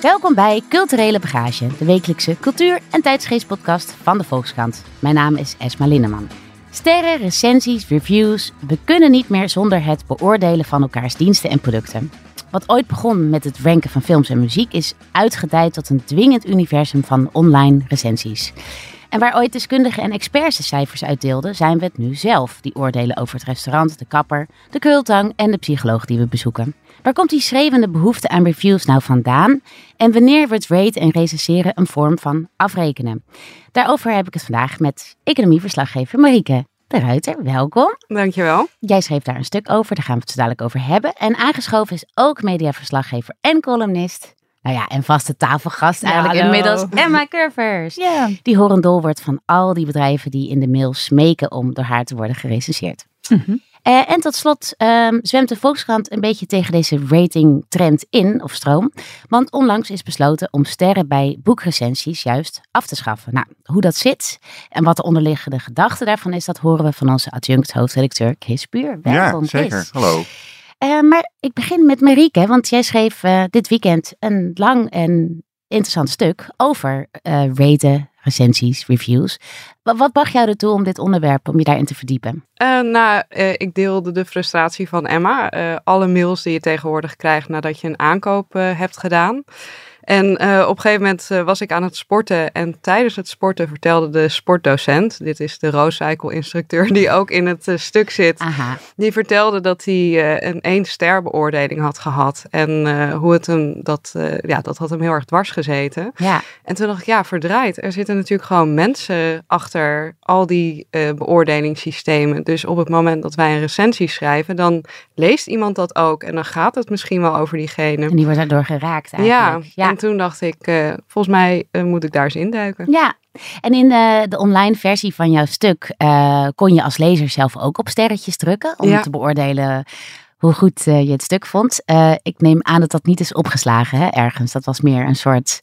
Welkom bij Culturele Bagage, de wekelijkse cultuur- en tijdsgeestpodcast van de Volkskrant. Mijn naam is Esma Linneman. Sterren, recensies, reviews, we kunnen niet meer zonder het beoordelen van elkaars diensten en producten. Wat ooit begon met het ranken van films en muziek is uitgedijd tot een dwingend universum van online recensies. En waar ooit deskundigen en experts de cijfers uitdeelden, zijn we het nu zelf die oordelen over het restaurant, de kapper, de kultang en de psycholoog die we bezoeken. Waar komt die schreeuwende behoefte aan reviews nou vandaan? En wanneer wordt rate en recenseren een vorm van afrekenen? Daarover heb ik het vandaag met economieverslaggever Marieke de Ruiter. Welkom. Dankjewel. Jij schreef daar een stuk over, daar gaan we het zo dadelijk over hebben. En aangeschoven is ook mediaverslaggever en columnist. Nou ja, en vaste tafelgast eigenlijk hallo. inmiddels. Emma Curvers. Ja. Die horendol wordt van al die bedrijven die in de mail smeken om door haar te worden gerecenseerd. Mhm. Eh, en tot slot ehm, zwemt de Volkskrant een beetje tegen deze ratingtrend in, of stroom. Want onlangs is besloten om sterren bij boekrecensies juist af te schaffen. Nou, hoe dat zit en wat de onderliggende gedachte daarvan is, dat horen we van onze adjunct hoofdredacteur Chris Puur. Welkom, ja, zeker. Chris. Hallo. Eh, maar ik begin met Marieke, want jij schreef eh, dit weekend een lang en interessant stuk over raten, recensies, reviews. Wat, bracht jou ertoe om dit onderwerp, om je daarin te verdiepen? Eh, nou, eh, ik deelde de frustratie van Emma. Eh, alle mails die je tegenwoordig krijgt nadat je een aankoop hebt gedaan. En eh, op een gegeven moment eh, was ik aan het sporten. En tijdens het sporten vertelde de sportdocent, dit is de rooscycle-instructeur die ook in het eh, stuk zit, Aha, die vertelde dat hij een één ster beoordeling had gehad. En hoe het hem, dat, ja, dat had hem heel erg dwars gezeten. ja. En toen dacht ik, ja, verdraaid. Er zitten natuurlijk gewoon mensen achter al die beoordelingssystemen. Dus op het moment dat wij een recensie schrijven, dan leest iemand dat ook. En dan gaat het misschien wel over diegene. En die wordt daardoor geraakt Ja, eigenlijk. Ja, en toen dacht ik, eh, volgens mij eh, moet ik daar eens induiken. ja. En in de, de online versie van jouw stuk eh, kon je als lezer zelf ook op sterretjes drukken om Ja. te beoordelen hoe goed eh, je het stuk vond. Eh, ik neem aan dat dat niet is opgeslagen hè, ergens. Dat was meer een soort...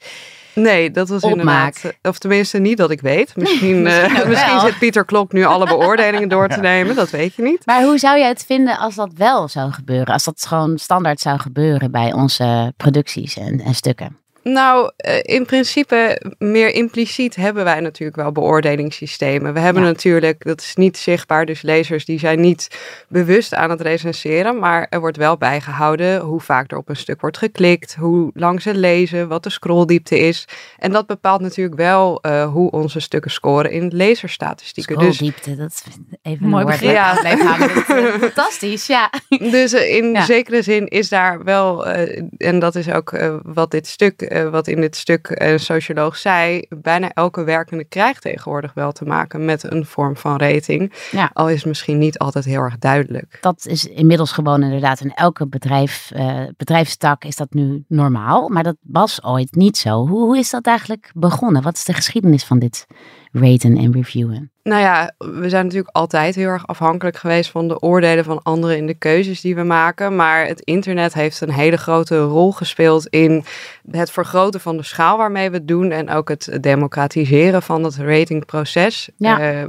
Nee, dat was Opmaak. inderdaad, eh, of tenminste niet dat ik weet. Misschien, eh, Misschien ook misschien zit Pieter Klok nu alle beoordelingen door te nemen, dat weet je niet. Maar hoe zou jij het vinden als dat wel zou gebeuren? Als dat gewoon standaard zou gebeuren bij onze producties en, en stukken? Nou, eh, in principe, meer impliciet hebben wij natuurlijk wel beoordelingssystemen. We hebben Ja. natuurlijk, dat is niet zichtbaar, dus lezers die zijn niet bewust aan het recenseren, maar er wordt wel bijgehouden hoe vaak er op een stuk wordt geklikt, hoe lang ze lezen, wat de scrolldiepte is. En dat bepaalt natuurlijk wel eh, hoe onze stukken scoren in lezersstatistieken. Dus Scrolldiepte, dat is even Mooi een woord begrip. Ja. eh, Fantastisch, ja. Dus in Ja. zekere zin is daar wel, eh, en dat is ook eh, wat dit stuk, eh, wat in dit stuk een socioloog zei, bijna elke werkende krijgt tegenwoordig wel te maken met een vorm van rating. Ja. Al is het misschien niet altijd heel erg duidelijk. Dat is inmiddels gewoon inderdaad in elke bedrijf, eh, bedrijfstak is dat nu normaal. Maar dat was ooit niet zo. Hoe, hoe is dat eigenlijk begonnen? Wat is de geschiedenis van dit raten en reviewen? Nou ja, we zijn natuurlijk altijd heel erg afhankelijk geweest van de oordelen van anderen in de keuzes die we maken. Maar het internet heeft een hele grote rol gespeeld in het vergroten van de schaal waarmee we het doen. En ook het democratiseren van het ratingproces. Ja. Eh,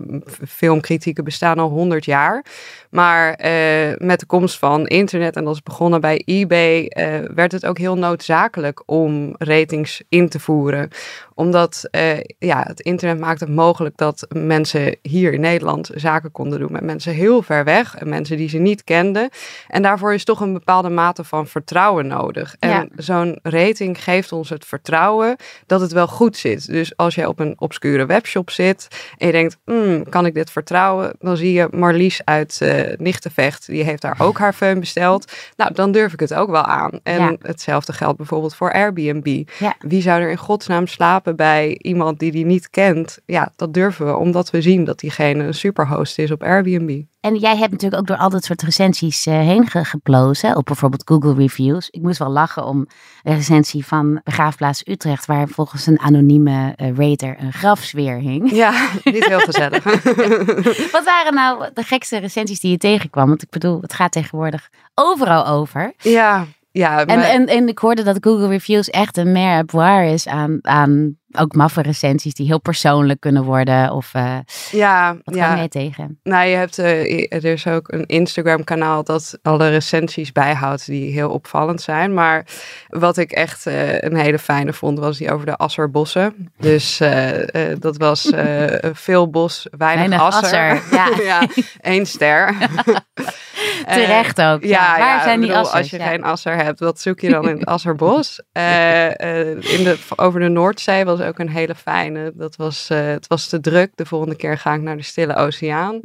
filmkritieken bestaan al 100 jaar. Maar eh, met de komst van internet, en dat is begonnen bij eBay, eh, werd het ook heel noodzakelijk om ratings in te voeren. Omdat ja, het internet maakt het mogelijk dat mensen hier in Nederland zaken konden doen met mensen heel ver weg en mensen die ze niet kenden. En daarvoor is toch een bepaalde mate van vertrouwen nodig. En Ja. zo'n rating geeft ons het vertrouwen dat het wel goed zit. Dus als jij op een obscure webshop zit en je denkt, "Hmm, kan ik dit vertrouwen? Dan zie je Marlies uit eh Nichtenvecht, die heeft daar ook haar föhn besteld. Nou, dan durf ik het ook wel aan. En Ja. hetzelfde geldt bijvoorbeeld voor Airbnb. Ja. Wie zou er in godsnaam slapen slapen bij iemand die die niet kent, ja, dat durven we omdat we zien dat diegene een superhost is op Airbnb. En jij hebt natuurlijk ook door al dat soort recensies uh, heen geplozen. Op bijvoorbeeld Google Reviews. Ik moest wel lachen om een recensie van Begraafplaats Utrecht. Waar volgens een anonieme uh, rater een grafsfeer hing. Ja, niet heel gezellig. Wat waren nou de gekste recensies die je tegenkwam? Want ik bedoel, het gaat tegenwoordig overal over. Ja, ja, en, en, en ik hoorde dat Google Reviews echt een boire is aan, aan ook maffe recensies die heel persoonlijk kunnen worden. Of uh, ja, wat ja. je tegen? Nou, je hebt, uh, er is ook een Instagram kanaal dat alle recensies bijhoudt die heel opvallend zijn. Maar wat ik echt uh, een hele fijne vond, was die over de Asserbossen. Dus dat was veel bos, weinig, weinig asser. asser. Ja. ja, één ster. Terecht ook. Ja, Waar zijn die bedoel, assers? Als je geen asser hebt, wat zoek je dan in het Asserbos? in de, over de Noordzee was ook een hele fijne. Dat was, uh, het was te druk. De volgende keer ga ik naar de Stille Oceaan.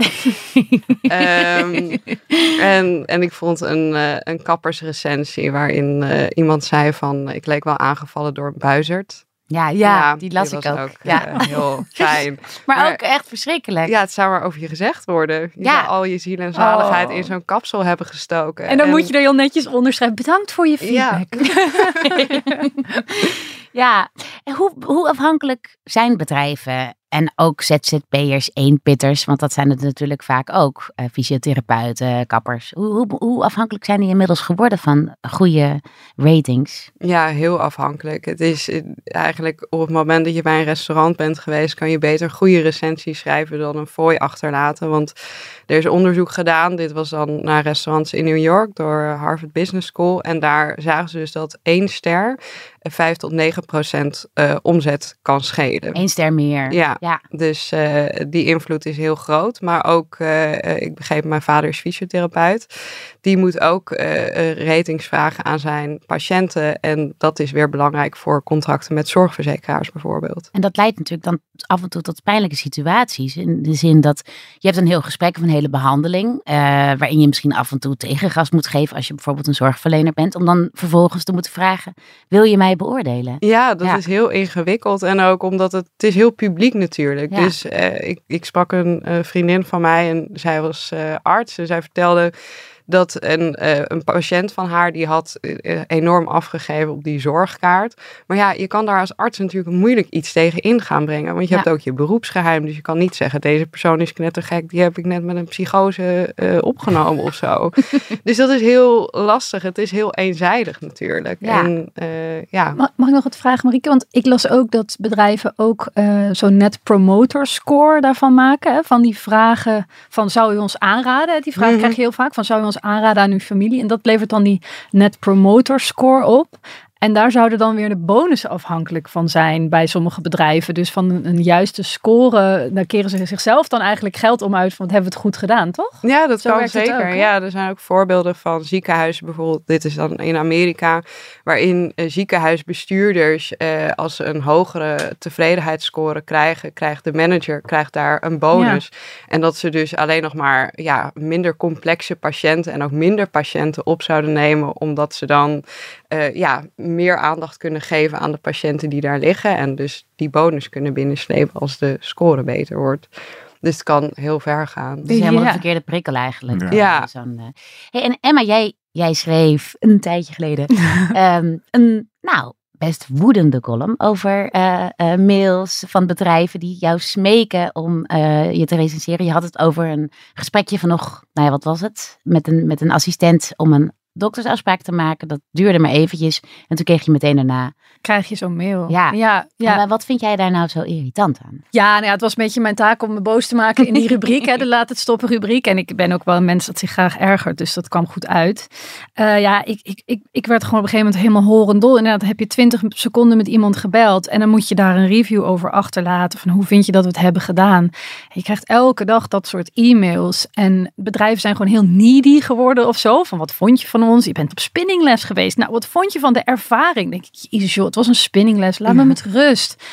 um, en, en ik vond een, een kappersrecensie waarin iemand zei van... Ik leek wel aangevallen door een buizerd. Ja, ja, ja, die las die ik ook. ook ja. heel fijn. maar, maar, ook echt verschrikkelijk. Ja, het zou maar over je gezegd worden. Je ja. zou al je ziel en zaligheid Oh. in zo'n kapsel hebben gestoken. En dan moet je er heel netjes onder schrijven. Bedankt voor je Ja. feedback. Ja, en hoe, hoe afhankelijk zijn bedrijven en ook ZZP'ers, eenpitters, want dat zijn het natuurlijk vaak ook, uh, fysiotherapeuten, kappers. Hoe, hoe, hoe afhankelijk zijn die inmiddels geworden van goede ratings? Ja, heel afhankelijk. Het is eh, eigenlijk op het moment dat je bij een restaurant bent geweest, kan je beter goede recensies schrijven dan een fooi achterlaten. Want er is onderzoek gedaan, dit was dan naar restaurants in New York door Harvard Business School. En daar zagen ze dus dat één ster 5 tot 9 procent uh, omzet kan schelen. Eén ster meer. Ja, ja. dus uh, die invloed is heel groot. Maar ook, uh, ik begreep, mijn vader is fysiotherapeut. Die moet ook ratings vragen aan zijn patiënten. En dat is weer belangrijk voor contracten met zorgverzekeraars bijvoorbeeld. En dat leidt natuurlijk dan af en toe tot pijnlijke situaties. In de zin dat je hebt een heel gesprek of een hele behandeling. waarin je misschien af en toe tegengas moet geven als je bijvoorbeeld een zorgverlener bent. Om dan vervolgens te moeten vragen, wil je mij beoordelen. Ja, dat ja. is heel ingewikkeld. En ook omdat het, het is heel publiek natuurlijk. Ja. Dus uh, ik, ik sprak een uh, vriendin van mij en zij was uh, arts. En zij vertelde dat een, uh, een patiënt van haar die had uh, enorm afgegeven op die zorgkaart. Maar ja, je kan daar als arts natuurlijk moeilijk iets tegen in gaan brengen. Want je Ja. hebt ook je beroepsgeheim. Dus je kan niet zeggen, deze persoon is knettergek. Die heb ik net met een psychose uh, opgenomen of zo. dus dat is heel lastig. Het is heel eenzijdig natuurlijk. Ja. En ja, Mag, mag ik nog wat vragen, Marieke? Want ik las ook dat bedrijven ook eh, zo'n net promoter score daarvan maken. Hè? Van die vragen van zou u ons aanraden? Die vraag Mhm. krijg je heel vaak van zou u ons aanraden aan uw familie? En dat levert dan die net promoter score op. En daar zouden dan weer de bonussen afhankelijk van zijn bij sommige bedrijven. Dus van een, een juiste score, daar keren ze zichzelf dan eigenlijk geld om uit van wat hebben we het goed gedaan, toch? Ja, dat Zo kan zeker. ook, ja, er zijn ook voorbeelden van ziekenhuizen, bijvoorbeeld, dit is dan in Amerika, waarin eh, ziekenhuisbestuurders, eh, als ze een hogere tevredenheidsscore krijgen, krijgt de manager krijgt daar een bonus. En dat ze dus alleen nog maar ja, minder complexe patiënten en ook minder patiënten op zouden nemen, omdat ze dan eh, ja, meer aandacht kunnen geven aan de patiënten die daar liggen. En dus die bonus kunnen binnenslepen als de score beter wordt. Dus het kan heel ver gaan. Het is helemaal Ja. de verkeerde prikkel eigenlijk. Ja. Eh. Hey, en Emma, jij, jij schreef een tijdje geleden ehm, een, nou, best woedende column over eh, eh, mails van bedrijven die jou smeken om eh, je te recenseren. Je had het over een gesprekje van nog, nou ja, wat was het? Met een, met een assistent om een doktersafspraak te maken. Dat duurde maar eventjes. En toen kreeg je meteen daarna. Krijg je zo'n mail. Ja. ja, Ja. ja. wat vind jij daar nou zo irritant aan? Ja, nou ja, het was een beetje mijn taak om me boos te maken in die rubriek, hè, de laat het stoppen rubriek. En ik ben ook wel een mens dat zich graag ergert, dus dat kwam goed uit. Eh, ja, ik, ik, ik, ik werd gewoon op een gegeven moment helemaal horendol. Inderdaad, heb je 20 seconden met iemand gebeld en dan moet je daar een review over achterlaten van hoe vind je dat we het hebben gedaan. Je krijgt elke dag dat soort e-mails en bedrijven zijn gewoon heel needy geworden of zo. Van wat vond je van ons? Je bent op spinningles geweest. Nou, wat vond je van de ervaring? Denk ik, jezus joh, het was een spinningles, laat me met rust.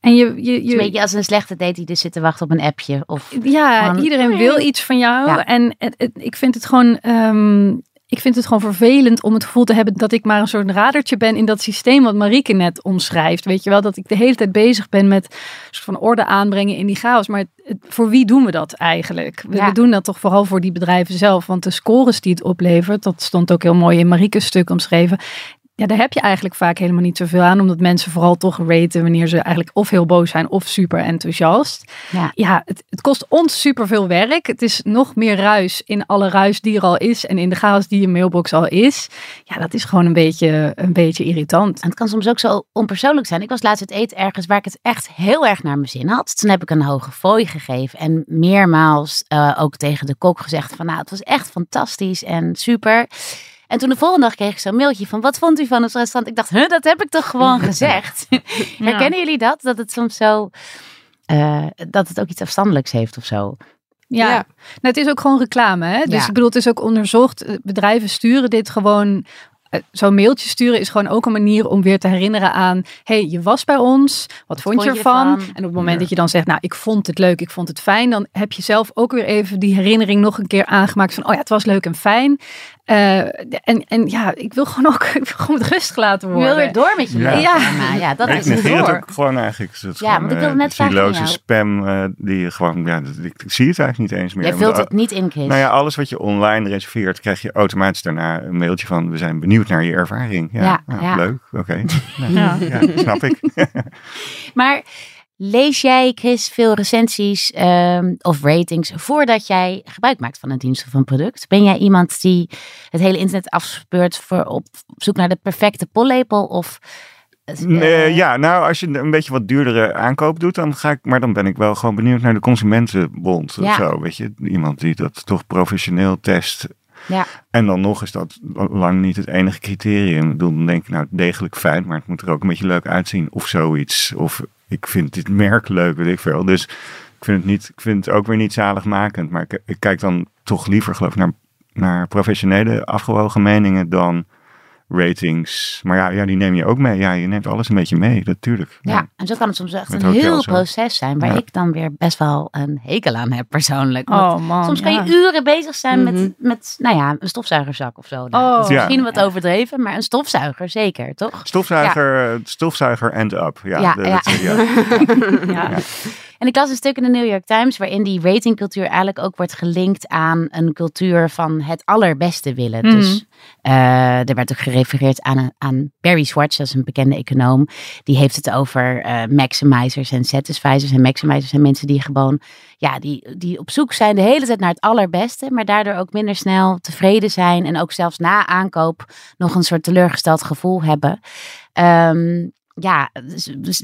En je, je, Het je, een beetje als een slechte date die dus zit te wachten op een appje. Of ja, iedereen wil iets van jou. Ja. En het, het- ik vind het gewoon. ehm, ik vind het gewoon vervelend om het gevoel te hebben dat ik maar een soort radertje ben in dat systeem wat Marieke net omschrijft. Weet je wel, dat ik de hele tijd bezig ben met soort van orde aanbrengen in die chaos. Maar voor wie doen we dat eigenlijk? We, we, doen dat toch vooral voor die bedrijven zelf. Want de scores die het oplevert, dat stond ook heel mooi in Marieke's stuk omschreven. Ja, daar heb je eigenlijk vaak helemaal niet zoveel aan, omdat mensen vooral toch raten wanneer ze eigenlijk of heel boos zijn of super enthousiast. Ja, ja het, het kost ons super veel werk. Het is nog meer ruis in alle ruis die er al is en in de chaos die je mailbox al is. Ja, dat is gewoon een beetje, een beetje irritant. En het kan soms ook zo onpersoonlijk zijn. Ik was laatst het eten ergens waar ik het echt heel erg naar mijn zin had. Toen heb ik een hoge fooi gegeven en meermaals uh, ook tegen de kok gezegd van nou, het was echt fantastisch en super. En toen de volgende dag kreeg ik zo'n mailtje van wat vond u van het restaurant? Ik dacht, huh, dat heb ik toch gewoon gezegd. Herkennen jullie dat? Dat het soms zo, uh, dat het ook iets afstandelijks heeft of zo? Ja, Nou, het is ook gewoon reclame. Hè? Dus ik bedoel, het is ook onderzocht. Eh, bedrijven sturen dit gewoon eh, zo'n mailtje sturen is gewoon ook een manier om weer te herinneren aan: hey, je was bij ons, wat, vond, je ervan? En op het moment dat je dan zegt: Nou, ik vond het leuk, ik vond het fijn, dan heb je zelf ook weer even die herinnering nog een keer aangemaakt van: Oh ja, het was leuk en fijn. Uh, en, en ja, ik wil gewoon ook ik wil gewoon met rust gelaten worden. Je wil weer door met je ja. Ja. ja, dat is het door. ook gewoon eigenlijk. Het ja, want ik wil net uh, spam uh, die je gewoon, ja, ik, ik, zie het eigenlijk niet eens meer. Je vult het niet in, Chris. Nou ja, alles wat je online reserveert, krijg je automatisch daarna een mailtje van, we zijn benieuwd naar je ervaring. Ja, ja, leuk, oké. Okay. ja. snap ik. maar Lees jij, Chris, veel recensies um, of ratings voordat jij gebruik maakt van een dienst of een product? Ben jij iemand die het hele internet afspeurt voor op zoek naar de perfecte pollepel? Of uh, ja, nou, als je een beetje wat duurdere aankoop doet, dan ga ik, maar dan ben ik wel gewoon benieuwd naar de Consumentenbond ja. of zo. Weet je, iemand die dat toch professioneel test. Ja. En dan nog is dat lang niet het enige criterium. Ik bedoel, dan denk ik, nou, degelijk fijn, maar het moet er ook een beetje leuk uitzien of zoiets. Of ik vind dit merk leuk, weet ik veel. Dus ik vind het, niet, ik vind het ook weer niet zaligmakend. Maar ik, ik kijk dan toch liever, geloof ik, naar, naar professionele afgewogen meningen dan ratings. Maar ja, ja, die neem je ook mee. Ja, je neemt alles een beetje mee, natuurlijk. Ja, en zo kan het soms echt een heel proces zijn, waar ik dan weer best wel een hekel aan heb persoonlijk. Oh man, soms kan je uren bezig zijn met, mhm. met, nou ja, een stofzuigerzak of zo. Nou, oh. misschien wat overdreven, maar een stofzuiger zeker, toch? Stofzuiger, stofzuiger end up. Ja, ja, ja. En ik las een stuk in de New York Times waarin die ratingcultuur eigenlijk ook wordt gelinkt aan een cultuur van het allerbeste willen. Mhm. Dus uh, er werd ook gerefereerd aan, aan Barry Schwartz, dat is een bekende econoom. Die heeft het over uh, maximizers en satisficers. En maximizers zijn mensen die gewoon, ja, die, die op zoek zijn de hele tijd naar het allerbeste, maar daardoor ook minder snel tevreden zijn en ook zelfs na aankoop nog een soort teleurgesteld gevoel hebben. Um, ja, dus, dus,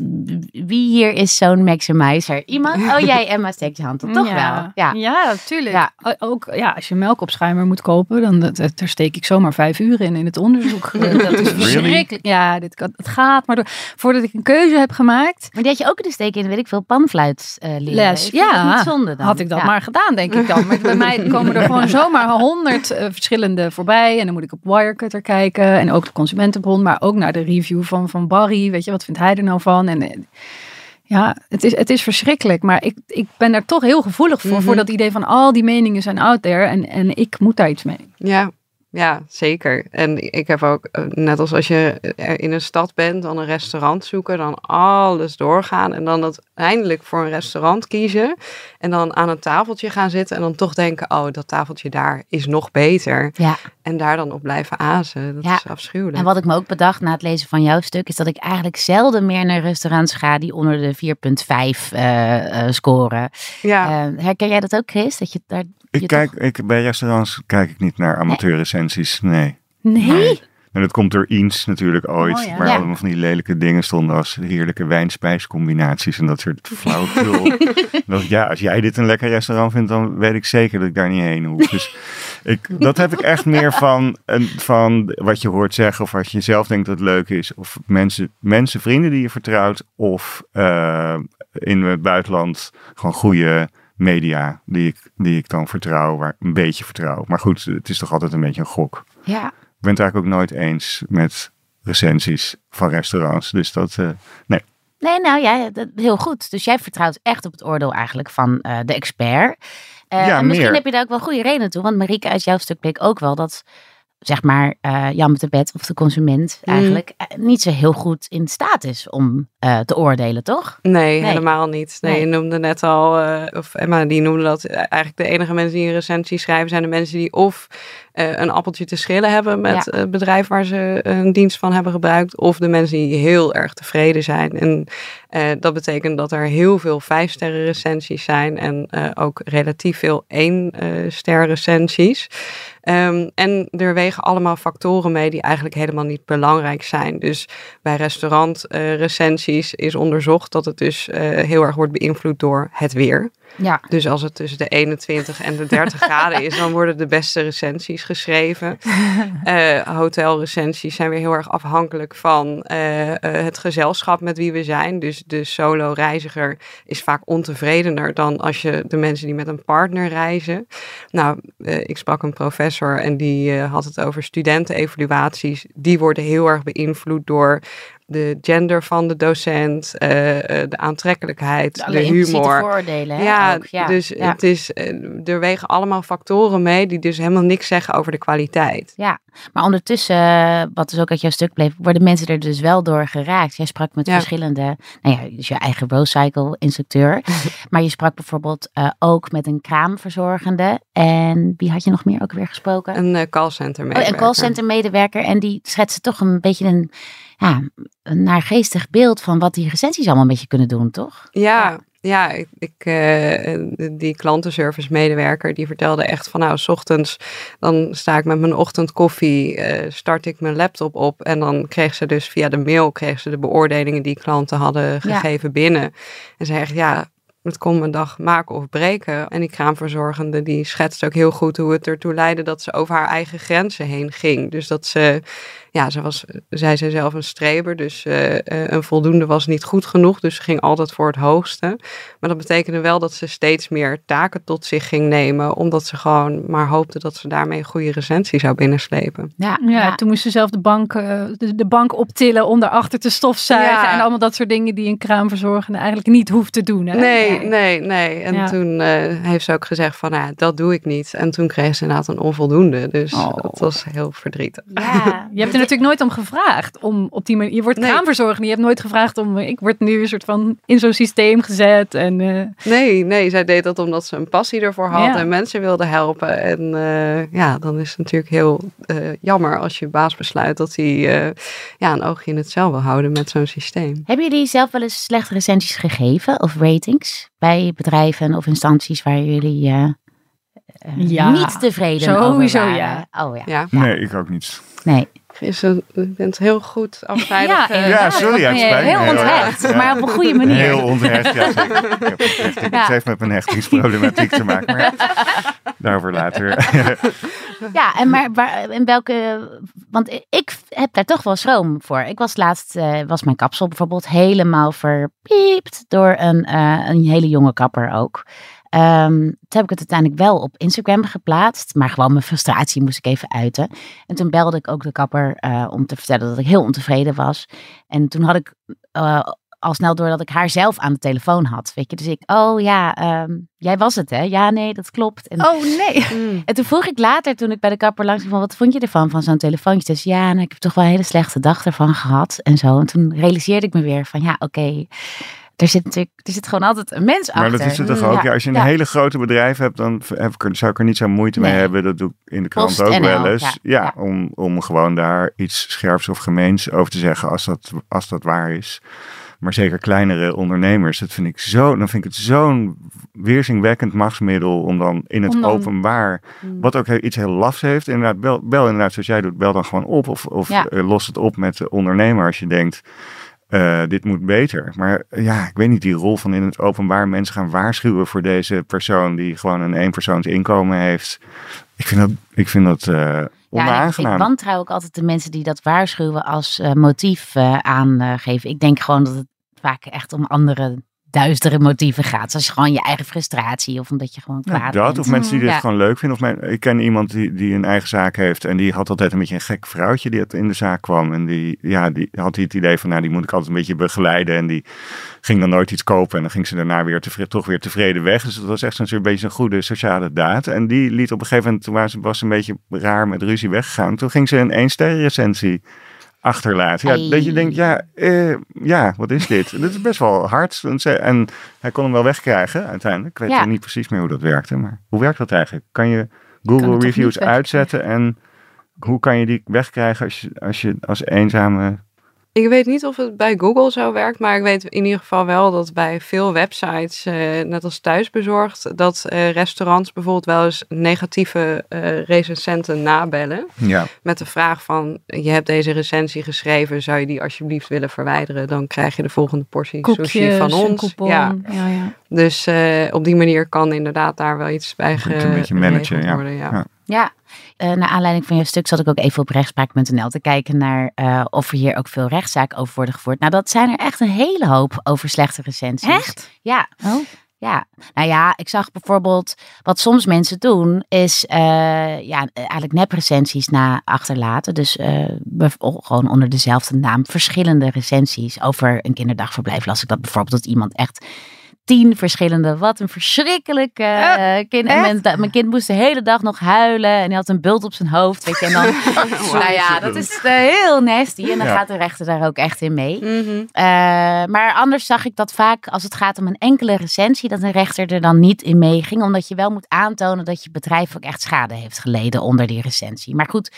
wie hier is zo'n maximizer? Iemand? Oh, jij Emma, steekt je hand op, toch ja. wel? Ja, ja natuurlijk. Ja. Ook ja, als je melkopschuimer moet kopen, dan dat, daar steek ik zomaar vijf uur in in het onderzoek. dat is verschrikkelijk. Ja, dit kan, het gaat maar door. Voordat ik een keuze heb gemaakt. Maar die had je ook kunnen steken in, weet ik veel, panfluit uh, Les. Ja, niet zonde dan. had ik dat maar gedaan, denk ik dan. Maar bij mij komen er gewoon zomaar honderd uh, verschillende voorbij. En dan moet ik op Wirecutter kijken. En ook de Consumentenbond, maar ook naar de review van, van Barry. Weet je, wat vindt hij er nou van? En eh, ja, het is, het is verschrikkelijk. Maar ik, ik ben daar toch heel gevoelig voor. Mhm. Voor dat idee van al die meningen zijn out there. En, en ik moet daar iets mee. Ja, ja, zeker. En ik heb ook, eh, net als als je in een stad bent, dan een restaurant zoeken, dan alles doorgaan en dan uiteindelijk voor een restaurant kiezen en dan aan een tafeltje gaan zitten en dan toch denken, oh, dat tafeltje daar is nog beter. Ja. En daar dan op blijven azen. Dat is afschuwelijk. En wat ik me ook bedacht na het lezen van jouw stuk, is dat ik eigenlijk zelden meer naar restaurants ga die onder de 4,5 uh, uh, scoren. Ja. Uh, herken jij dat ook, Chris? Dat je daar ik kijk, ik, bij restaurants kijk ik niet naar amateurrecensies. Nee. Nee? nee. En dat komt door eens natuurlijk ooit. Oh, Waar allemaal van die lelijke dingen stonden als heerlijke wijnspijscombinaties en dat soort flauwekul. dat, ja, als jij dit een lekker restaurant vindt, dan weet ik zeker dat ik daar niet heen hoef. Dus ik, dat heb ik echt meer van, van wat je hoort zeggen of wat je zelf denkt dat leuk is. Of mensen, mensen vrienden die je vertrouwt. Of uh, in het buitenland gewoon goede media die ik, die ik dan vertrouw, waar een beetje vertrouw. Maar goed, het is toch altijd een beetje een gok. Ja. Ik ben het eigenlijk ook nooit eens met recensies van restaurants. Dus dat, uh, nee. Nee, nou ja, dat, heel goed. Dus jij vertrouwt echt op het oordeel eigenlijk van uh, de expert. Uh, ja, misschien meer. heb je daar ook wel goede reden toe. Want Marieke, uit jouw stuk bleek ook wel dat zeg maar, uh, Jan met de bed of de consument mm. eigenlijk eh, niet zo heel goed in staat is om uh, te oordelen, toch? Nee, helemaal niet. Nee, je noemde net al, of Emma die noemde dat eigenlijk de enige mensen die een recensie schrijven zijn de mensen die of een appeltje te schillen hebben met het bedrijf waar ze een dienst van hebben gebruikt, of de mensen die heel erg tevreden zijn. En dat betekent dat er heel veel vijf sterren recensies zijn en ook relatief veel één ster recensies. Um, en er wegen allemaal factoren mee die eigenlijk helemaal niet belangrijk zijn. Dus bij restaurantrecensies uh, is onderzocht dat het dus uh, heel erg wordt beïnvloed door het weer. Ja. Dus als het tussen de 21 en de 30 graden is, dan worden de beste recensies geschreven. Uh, hotelrecensies zijn weer heel erg afhankelijk van uh, uh, het gezelschap met wie we zijn. Dus de solo-reiziger is vaak ontevredener dan als je de mensen die met een partner reizen. Nou, ik sprak een professor en die had het over studentenevaluaties. Die worden heel erg beïnvloed door de gender van de docent, uh, de aantrekkelijkheid, de, de humor. voordelen. Ja, ja, dus het is, eh, er wegen allemaal factoren mee die dus helemaal niks zeggen over de kwaliteit. Ja, maar ondertussen, wat dus ook uit jouw stuk bleef, worden mensen er dus wel door geraakt. Jij sprak met verschillende, nou ja, dus je eigen Rowcycle instructeur, maar je sprak bijvoorbeeld ook met een kraamverzorgende. En wie had je nog meer ook weer gesproken? Een callcenter medewerker. Oh, een callcenter medewerker en die schetste toch een beetje een ja, een naargeestig beeld van wat die recensies allemaal een beetje kunnen doen, toch? Ja, ja. ik, ik uh, die klantenservice medewerker die vertelde echt van nou, s ochtends dan sta ik met mijn ochtendkoffie, uh, start ik mijn laptop op en dan kreeg ze dus via de mail kreeg ze de beoordelingen die klanten hadden gegeven binnen. En ze zegt ja, het kon een dag maken of breken. En die kraamverzorgende die schetst ook heel goed hoe het ertoe leidde dat ze over haar eigen grenzen heen ging. Dus dat ze ja, ze was, zei ze zelf een streber, dus uh, een voldoende was niet goed genoeg. Dus ze ging altijd voor het hoogste. Maar dat betekende wel dat ze steeds meer taken tot zich ging nemen, omdat ze gewoon maar hoopte dat ze daarmee een goede recensie zou binnenslepen. Ja, ja, toen moest ze zelf de bank, uh, de, de, bank optillen om daarachter te stofzuigen en allemaal dat soort dingen die een kraamverzorgende eigenlijk niet hoeft te doen. Hè? Nee, nee, nee. En toen heeft ze ook gezegd van, nou, dat doe ik niet. En toen kreeg ze inderdaad een onvoldoende. Dus oh. dat was heel verdrietig. Ja, je hebt er natuurlijk nooit om gevraagd. Om op die manier, je wordt kraamverzorger. Je hebt nooit gevraagd om, ik word nu een soort van in zo'n systeem gezet. En, uh... Nee, nee, zij deed dat omdat ze een passie ervoor had en mensen wilde helpen. En uh, ja, dan is het natuurlijk heel uh, jammer als je baas besluit dat hij ja, een oogje in het cel wil houden met zo'n systeem. Hebben jullie zelf wel eens slechte recensies gegeven of ratings bij bedrijven of instanties waar jullie ja. niet tevreden Sowieso, over ja. Oh ja. ja. Nee, ik ook niet. Nee. Is je bent heel goed afveilig. Ja, ja, sorry, het Heel onthecht, maar op een goede manier. Heel onthecht, ja. Het heeft met mijn hechtingsproblematiek te maken, maar daarover later. ja, en maar in welke... Want ik heb daar toch wel schroom voor. Ik was laatst, uh, was mijn kapsel bijvoorbeeld helemaal verpiept door een, uh, een hele jonge kapper ook. Um, toen heb ik het uiteindelijk wel op Instagram geplaatst. Maar gewoon mijn frustratie moest ik even uiten. En toen belde ik ook de kapper uh, om te vertellen dat ik heel ontevreden was. En toen had ik uh, al snel door dat ik haar zelf aan de telefoon had. Weet je, dus ik, oh ja, um, jij was het hè? Ja, nee, dat klopt. En, oh nee. Mm. En toen vroeg ik later, toen ik bij de kapper langs van wat vond je ervan, van zo'n telefoontje? Dus ja, nou, ik heb toch wel een hele slechte dag ervan gehad en zo. En toen realiseerde ik me weer van, ja, oké. Okay, er zit natuurlijk, er zit gewoon altijd een mens achter. Maar dat is het toch ook? Ja, als je een hele grote bedrijf hebt, dan heb ik, zou ik er niet zo moeite mee hebben. Dat doe ik in de krant ook wel eens. Ja, Om, om gewoon daar iets scherps of gemeens over te zeggen als dat, als dat waar is. Maar zeker kleinere ondernemers, dat vind ik zo, dan vind ik het zo'n weerzinwekkend machtsmiddel om dan in het openbaar, hmm. wat ook iets heel lafs heeft, inderdaad, bel, bel inderdaad zoals jij doet, bel dan gewoon op of, of eh, los het op met de ondernemer als je denkt, uh, dit moet beter. Maar ja, ik weet niet, die rol van in het openbaar mensen gaan waarschuwen voor deze persoon die gewoon een eenpersoons inkomen heeft. Ik vind dat, ik vind dat uh, onaangenaam. Ja, ik, wantrouw ook altijd de mensen die dat waarschuwen als uh, motief aangeven. Ik denk gewoon dat het vaak echt om andere duistere motieven gaat. Zoals gewoon je eigen frustratie of omdat je gewoon kwaad ja, dat, Of mensen die dit gewoon leuk vinden. Of mijn, ik ken iemand die, die een eigen zaak heeft en die had altijd een beetje een gek vrouwtje die in de zaak kwam. En die, ja, die had het idee van, nou die moet ik altijd een beetje begeleiden. En die ging dan nooit iets kopen en dan ging ze daarna weer tevreden, toch weer tevreden weg. Dus het was echt zo'n beetje een goede sociale daad. En die liet op een gegeven moment, toen was, was een beetje raar met ruzie weggegaan. Toen ging ze een één ster recensie achterlaten. Ja, dat je denkt, ja, eh, ja, wat is dit? dit is best wel hard. En hij kon hem wel wegkrijgen uiteindelijk. Ik weet niet precies meer hoe dat werkte. Maar hoe werkt dat eigenlijk? Kan je Google reviews uitzetten en hoe kan je die wegkrijgen als je als, je als eenzame ik weet niet of het bij Google zo werkt, maar ik weet in ieder geval wel dat bij veel websites, uh, net als thuisbezorgd, dat uh, restaurants bijvoorbeeld wel eens negatieve uh, recensenten nabellen. Ja. Met de vraag van, je hebt deze recensie geschreven, zou je die alsjeblieft willen verwijderen? Dan krijg je de volgende portie Koekjes, sushi van ons. Ja. Ja, ja. Dus op die manier kan inderdaad daar wel iets bij ge- worden. ja. ja. Uh, naar aanleiding van je stuk zat ik ook even op rechtspraak.nl te kijken naar uh, of er hier ook veel rechtszaken over worden gevoerd. Nou, dat zijn er echt een hele hoop over slechte recensies. Echt? Ja. Oh. Ja, nou ja, ik zag bijvoorbeeld wat soms mensen doen, is uh, ja, eigenlijk neprecensies na achterlaten. Dus gewoon onder dezelfde naam verschillende recensies over een kinderdagverblijf. Las ik dat bijvoorbeeld dat iemand echt tien verschillende. Wat een verschrikkelijke uh, kind. En mijn, mijn, kind moest de hele dag nog huilen. En hij had een bult op zijn hoofd. Weet je. En dan, nou ja, dat is uh, heel nasty. En dan gaat de rechter daar ook echt in mee. Mm -hmm. uh, maar anders zag ik dat vaak als het gaat om een enkele recensie. Dat een rechter er dan niet in meeging. Omdat je wel moet aantonen dat je bedrijf ook echt schade heeft geleden onder die recensie. Maar goed.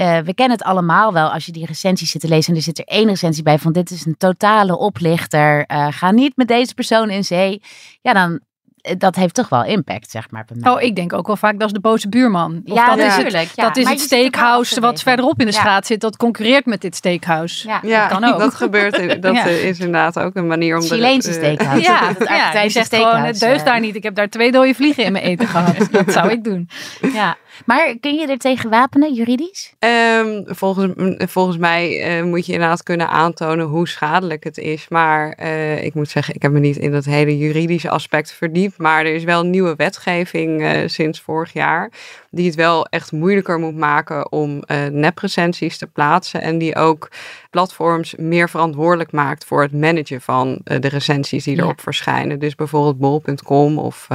Uh, we kennen het allemaal wel als je die recensies zit te lezen. En er zit er één recensie bij van dit is een totale oplichter. Uh, ga niet met deze persoon in zee. Ja, dan eh, dat heeft toch wel impact, zeg maar. Oh, ik denk ook wel vaak dat is de boze buurman. Of ja, dat natuurlijk. Is het, ja. Dat is het steakhouse wat verderop in de straat zit. Dat concurreert met dit steakhouse. Ja, ja dat kan ook. Dat gebeurt. Dat is inderdaad ook een manier om... Chileense steakhouse. Ja, dat ja die zegt gewoon, het deugt daar niet. Ik heb daar twee dode vliegen in mijn eten gehad. dat zou ik doen. Ja. Maar kun je er tegen wapenen, juridisch? Um, volgens, volgens mij uh, moet je inderdaad kunnen aantonen hoe schadelijk het is. Maar uh, ik moet zeggen, ik heb me niet in dat hele juridische aspect verdiept. Maar er is wel nieuwe wetgeving uh, sinds vorig jaar. Die het wel echt moeilijker moet maken om neprecensies te plaatsen. En die ook platforms meer verantwoordelijk maakt voor het managen van de recensies die erop verschijnen. Dus bijvoorbeeld bol.com of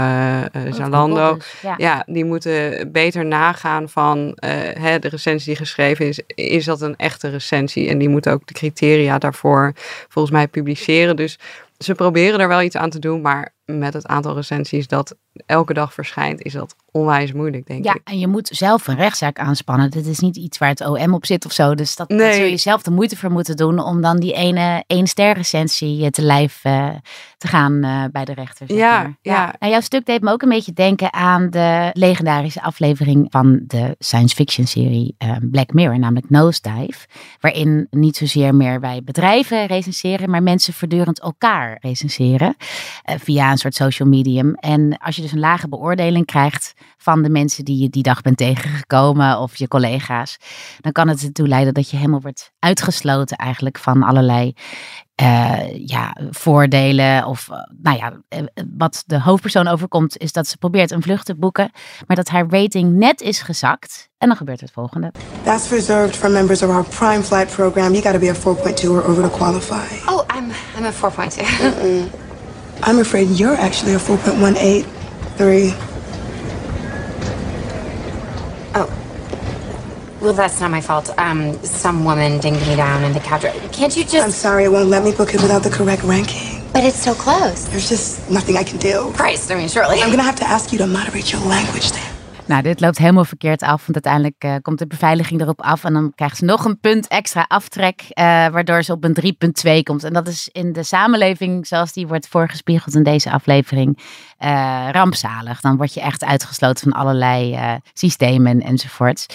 Zalando. Dus, ja. ja. die moeten beter nagaan van uh, hè, de recensie die geschreven is, is dat een echte recensie? En die moet ook de criteria daarvoor volgens mij publiceren. Dus ze proberen er wel iets aan te doen, maar met het aantal recensies dat elke dag verschijnt, is dat onwijs moeilijk, denk ja, ik. Ja, en je moet zelf een rechtszaak aanspannen. Dit is niet iets waar het OM op zit of zo. Dus dat, nee. zul je zelf de moeite voor moeten doen om dan die ene één ster recensie te lijf uh, te gaan uh, bij de rechter. Zeg ja, maar. ja. ja. Nou, jouw stuk deed me ook een beetje denken aan de legendarische aflevering van de science fiction serie uh, Black Mirror, namelijk Nosedive. Waarin niet zozeer meer wij bedrijven recenseren, maar mensen voortdurend elkaar recenseren via een soort social medium. En als je dus een lage beoordeling krijgt van de mensen die je die dag bent tegengekomen of je collega's, dan kan het ertoe leiden dat je helemaal wordt uitgesloten eigenlijk van allerlei uh, ja, voordelen. Of uh, nou ja, uh, wat de hoofdpersoon overkomt, is dat ze probeert een vlucht te boeken, maar dat haar rating net is gezakt. En dan gebeurt het volgende. That's reserved for members of our prime flight program. You gotta be a 4.2 or over to qualify. Oh, I'm I'm a 4.2. I'm afraid you're actually a 4.183. Oh. Well, that's not my fault. Um, some woman dinged me down in the couch. Can't you just... I'm sorry, it won't let me book it without the correct ranking. But it's so close. There's just nothing I can do. Christ, I mean, surely. I'm gonna have to ask you to moderate your language then. Nou, dit loopt helemaal verkeerd af, want uiteindelijk uh, komt de beveiliging erop af en dan krijgen ze nog een punt extra aftrek, uh, waardoor ze op een 3,2 komt. En dat is in de samenleving, zoals die wordt voorgespiegeld in deze aflevering, uh, rampzalig. Dan word je echt uitgesloten van allerlei systemen enzovoorts.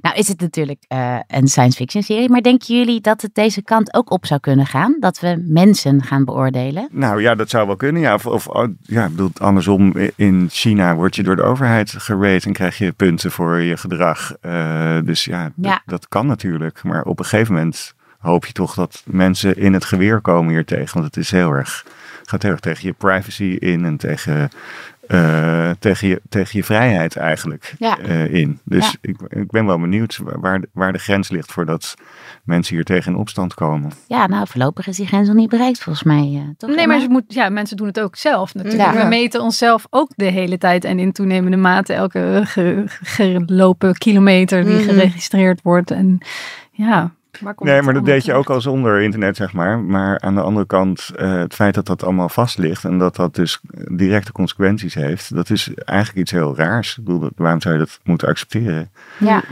Nou is het natuurlijk een science fiction serie, maar denken jullie dat het deze kant ook op zou kunnen gaan? Dat we mensen gaan beoordelen? Nou ja, dat zou wel kunnen, ja. Of, of oh, ja, ik bedoel, andersom, in China word je door de overheid gereden krijg je punten voor je gedrag. Uh, dus ja, ja. Dat, dat, kan natuurlijk. Maar op een gegeven moment, hoop je toch dat mensen in het geweer komen hier tegen. Want het is heel erg, gaat heel erg tegen je privacy in en tegen uh, tegen, je, tegen je vrijheid eigenlijk ja. uh, in. Dus ik, ik ben wel benieuwd waar, waar de grens ligt voordat mensen hier tegen in opstand komen. Ja, nou voorlopig is die grens nog niet bereikt volgens mij. Uh, toch nee, maar ze moet, ja, mensen doen het ook zelf natuurlijk. We meten onszelf ook de hele tijd en in toenemende mate elke gelopen kilometer die mhm. geregistreerd wordt. En ja, nee, maar dat deed je ook al zonder internet, zeg maar. Maar aan de andere kant, uh, het feit dat dat allemaal vast ligt en dat dat dus directe consequenties heeft, dat is eigenlijk iets heel raars. Ik bedoel, waarom zou je dat moeten accepteren? Ja.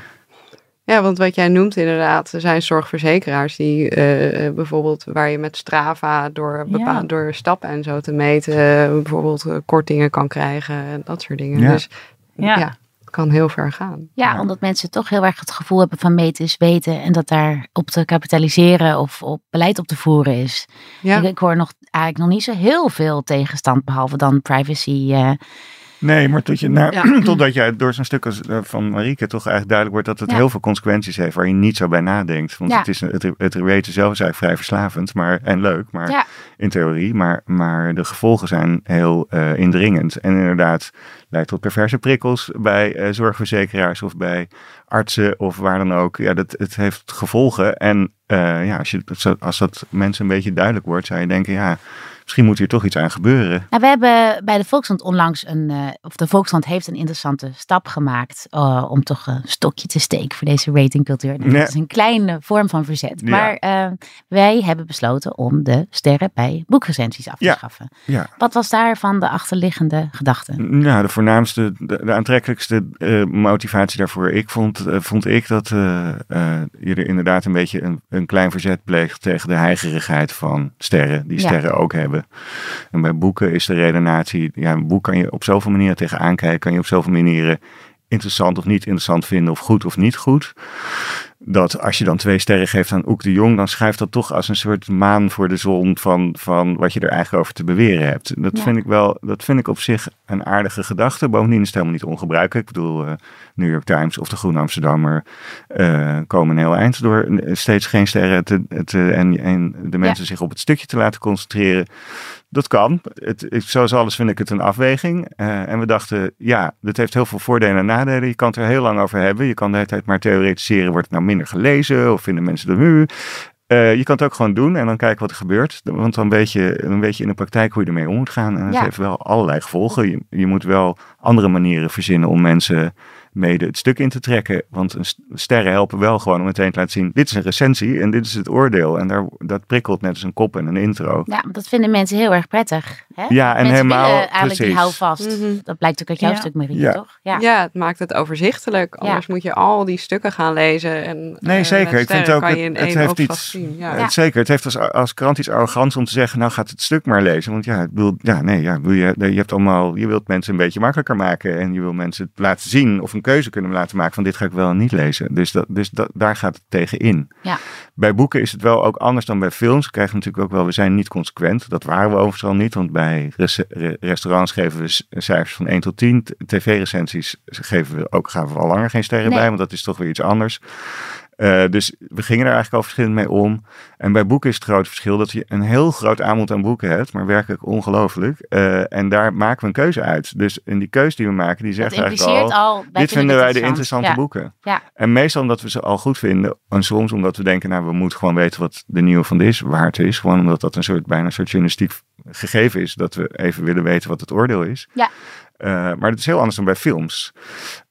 Ja, want wat jij noemt inderdaad, er zijn zorgverzekeraars die uh, bijvoorbeeld waar je met Strava door, ja. door stappen en zo te meten, bijvoorbeeld kortingen kan krijgen en dat soort dingen. Ja. Dus ja. ja kan heel ver gaan. Ja, omdat mensen toch heel erg het gevoel hebben van meten is weten. En dat daar op te kapitaliseren of op beleid op te voeren is. Ja. Ik, hoor nog eigenlijk nog niet zo heel veel tegenstand, behalve dan privacy. Uh, Nee, maar tot je, nou, totdat je door zo'n stuk als, uh, van Marieke toch eigenlijk duidelijk wordt dat het heel veel consequenties heeft waar je niet zo bij nadenkt. Want het, is, het, het weten zelf is eigenlijk vrij verslavend maar, en leuk, maar in theorie. Maar, maar de gevolgen zijn heel uh, indringend. En inderdaad leidt tot perverse prikkels bij uh, zorgverzekeraars of bij artsen of waar dan ook. Ja, dat, het heeft gevolgen. En ja, als, je, als dat mensen een beetje duidelijk wordt, zou je denken, ja misschien moet hier toch iets aan gebeuren. Nou, we hebben bij de Volkskrant onlangs een, uh, of de Volkskrant heeft een interessante stap gemaakt uh, om toch een stokje te steken voor deze ratingcultuur. Nou, dat is een kleine vorm van verzet. Maar uh, wij hebben besloten om de sterren bij boekrecensies af te ja. schaffen. Ja. Wat was daarvan de achterliggende gedachte? Nou, de voornaamste, de, de aantrekkelijkste motivatie daarvoor ik vond, vond ik dat je er inderdaad een beetje een, een klein verzet pleegt tegen de heigerigheid van sterren, die sterren ook hebben. En bij boeken is de redenatie, ja, een boek kan je op zoveel manieren tegenaan kijken, kan je op zoveel manieren interessant of niet interessant vinden, of goed of niet goed dat als je dan twee sterren geeft aan Oek de Jong, dan schrijft dat toch als een soort maan voor de zon van, van wat je er eigenlijk over te beweren hebt. Dat vind ik wel, dat vind ik op zich een aardige gedachte. Bovendien is het helemaal niet ongebruikelijk. Ik bedoel, uh, New York Times of de Groene Amsterdammer uh, komen een heel eind door steeds geen sterren te, te, en, en de mensen zich op het stukje te laten concentreren. Dat kan. Het, zoals alles vind ik het een afweging. Uh, en we dachten, ja, dit heeft heel veel voordelen en nadelen. Je kan het er heel lang over hebben. Je kan de hele tijd maar theoretiseren. Wordt het nou minder gelezen? Of vinden mensen de nu? Uh, je kan het ook gewoon doen en dan kijken wat er gebeurt. Want dan weet je, dan weet je in de praktijk hoe je ermee om moet gaan. En dat heeft wel allerlei gevolgen. Je, je moet wel andere manieren verzinnen om mensen mede het stuk in te trekken. Want sterren helpen wel gewoon om meteen te laten zien: dit is een recensie en dit is het oordeel. En daar, dat prikkelt net als een kop en een intro. Ja, dat vinden mensen heel erg prettig. Hè? Ja, en mensen helemaal. eigenlijk precies. die hou vast. Mhm. Dat blijkt ook uit jouw stuk, Marie, ja. toch? Ja. ja, het maakt het overzichtelijk. Anders moet je al die stukken gaan lezen. En, nee, uh, zeker. Ik vind ook. Het, het heeft iets. Ja. Het, zeker. Het heeft als, als krant iets arrogants om te zeggen: nou gaat het stuk maar lezen. Want ja, ik bedoel, ja, nee, ja, je, je hebt allemaal. Je wilt mensen een beetje makkelijker maken en je wil mensen laten zien of een keuze kunnen laten maken van dit ga ik wel niet lezen. Dus, dat, dus dat, daar gaat het tegen in. Ja. Bij boeken is het wel ook anders dan bij films. We krijgen natuurlijk ook wel, we zijn niet consequent. Dat waren we overigens al niet, want bij restaurants geven we cijfers van 1 tot 10. TV-recensies geven we ook, gaan we al langer geen sterren bij, want dat is toch weer iets anders. Uh, dus we gingen er eigenlijk al verschillend mee om. En bij boeken is het grote verschil dat je een heel groot aanbod aan boeken hebt, maar werkelijk ongelooflijk. Uh, en daar maken we een keuze uit. Dus in die keuze die we maken, die zegt eigenlijk al, dit vinden wij de interessante boeken. Ja. En meestal omdat we ze al goed vinden. En soms omdat we denken, nou we moeten gewoon weten wat de nieuwe van dit waard is. Gewoon omdat dat een soort, bijna een soort journalistiek gegeven is. Dat we even willen weten wat het oordeel is. Ja. Uh, maar het is heel anders dan bij films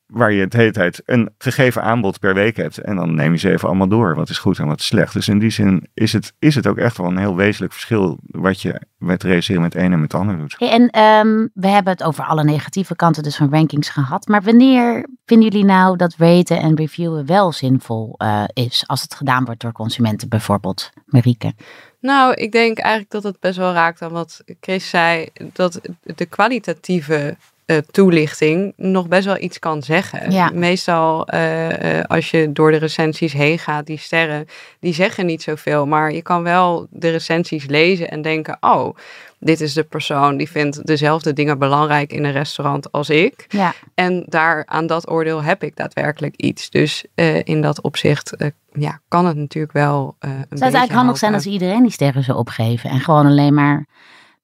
waar je de hele tijd een gegeven aanbod per week hebt. En dan neem je ze even allemaal door. Wat is goed en wat is slecht. Dus in die zin is het, is het ook echt wel een heel wezenlijk verschil. Wat je met reageren met een en met de ander doet. en um, we hebben het over alle negatieve kanten dus van rankings gehad. Maar wanneer vinden jullie nou dat raten en reviewen wel zinvol uh, is? Als het gedaan wordt door consumenten bijvoorbeeld. Marieke. Nou, ik denk eigenlijk dat het best wel raakt aan wat Chris zei. Dat de kwalitatieve uh, toelichting nog best wel iets kan zeggen. Ja. Meestal uh, uh, als je door de recensies heen gaat, die sterren, die zeggen niet zoveel. Maar je kan wel de recensies lezen en denken, oh, dit is de persoon die vindt dezelfde dingen belangrijk in een restaurant als ik. Ja. En daar aan dat oordeel heb ik daadwerkelijk iets. Dus in dat opzicht ja, kan het natuurlijk wel. Een Zou het eigenlijk handig zijn als iedereen die sterren zou opgeven en gewoon alleen maar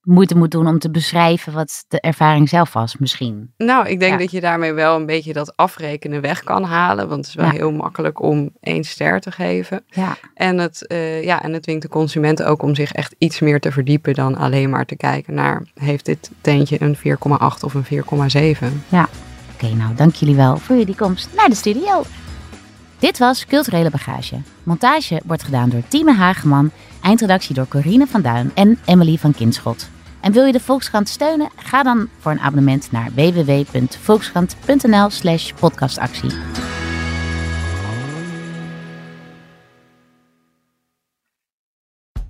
moeite moet doen om te beschrijven wat de ervaring zelf was, misschien. Nou, ik denk dat je daarmee wel een beetje dat afrekenen weg kan halen. Want het is wel heel makkelijk om één ster te geven. Ja. En, het, uh, ja, en het dwingt de consument ook om zich echt iets meer te verdiepen dan alleen maar te kijken naar heeft dit tentje een 4,8 of een 4,7. Ja, oké, nou dank jullie wel voor jullie komst naar de studio. Dit was Culturele Bagage. Montage wordt gedaan door Tieme Hageman, eindredactie door Corine van Duin en Emily van Kinschot. En wil je de Volkskrant steunen? Ga dan voor een abonnement naar www.volkskrant.nl slash podcastactie.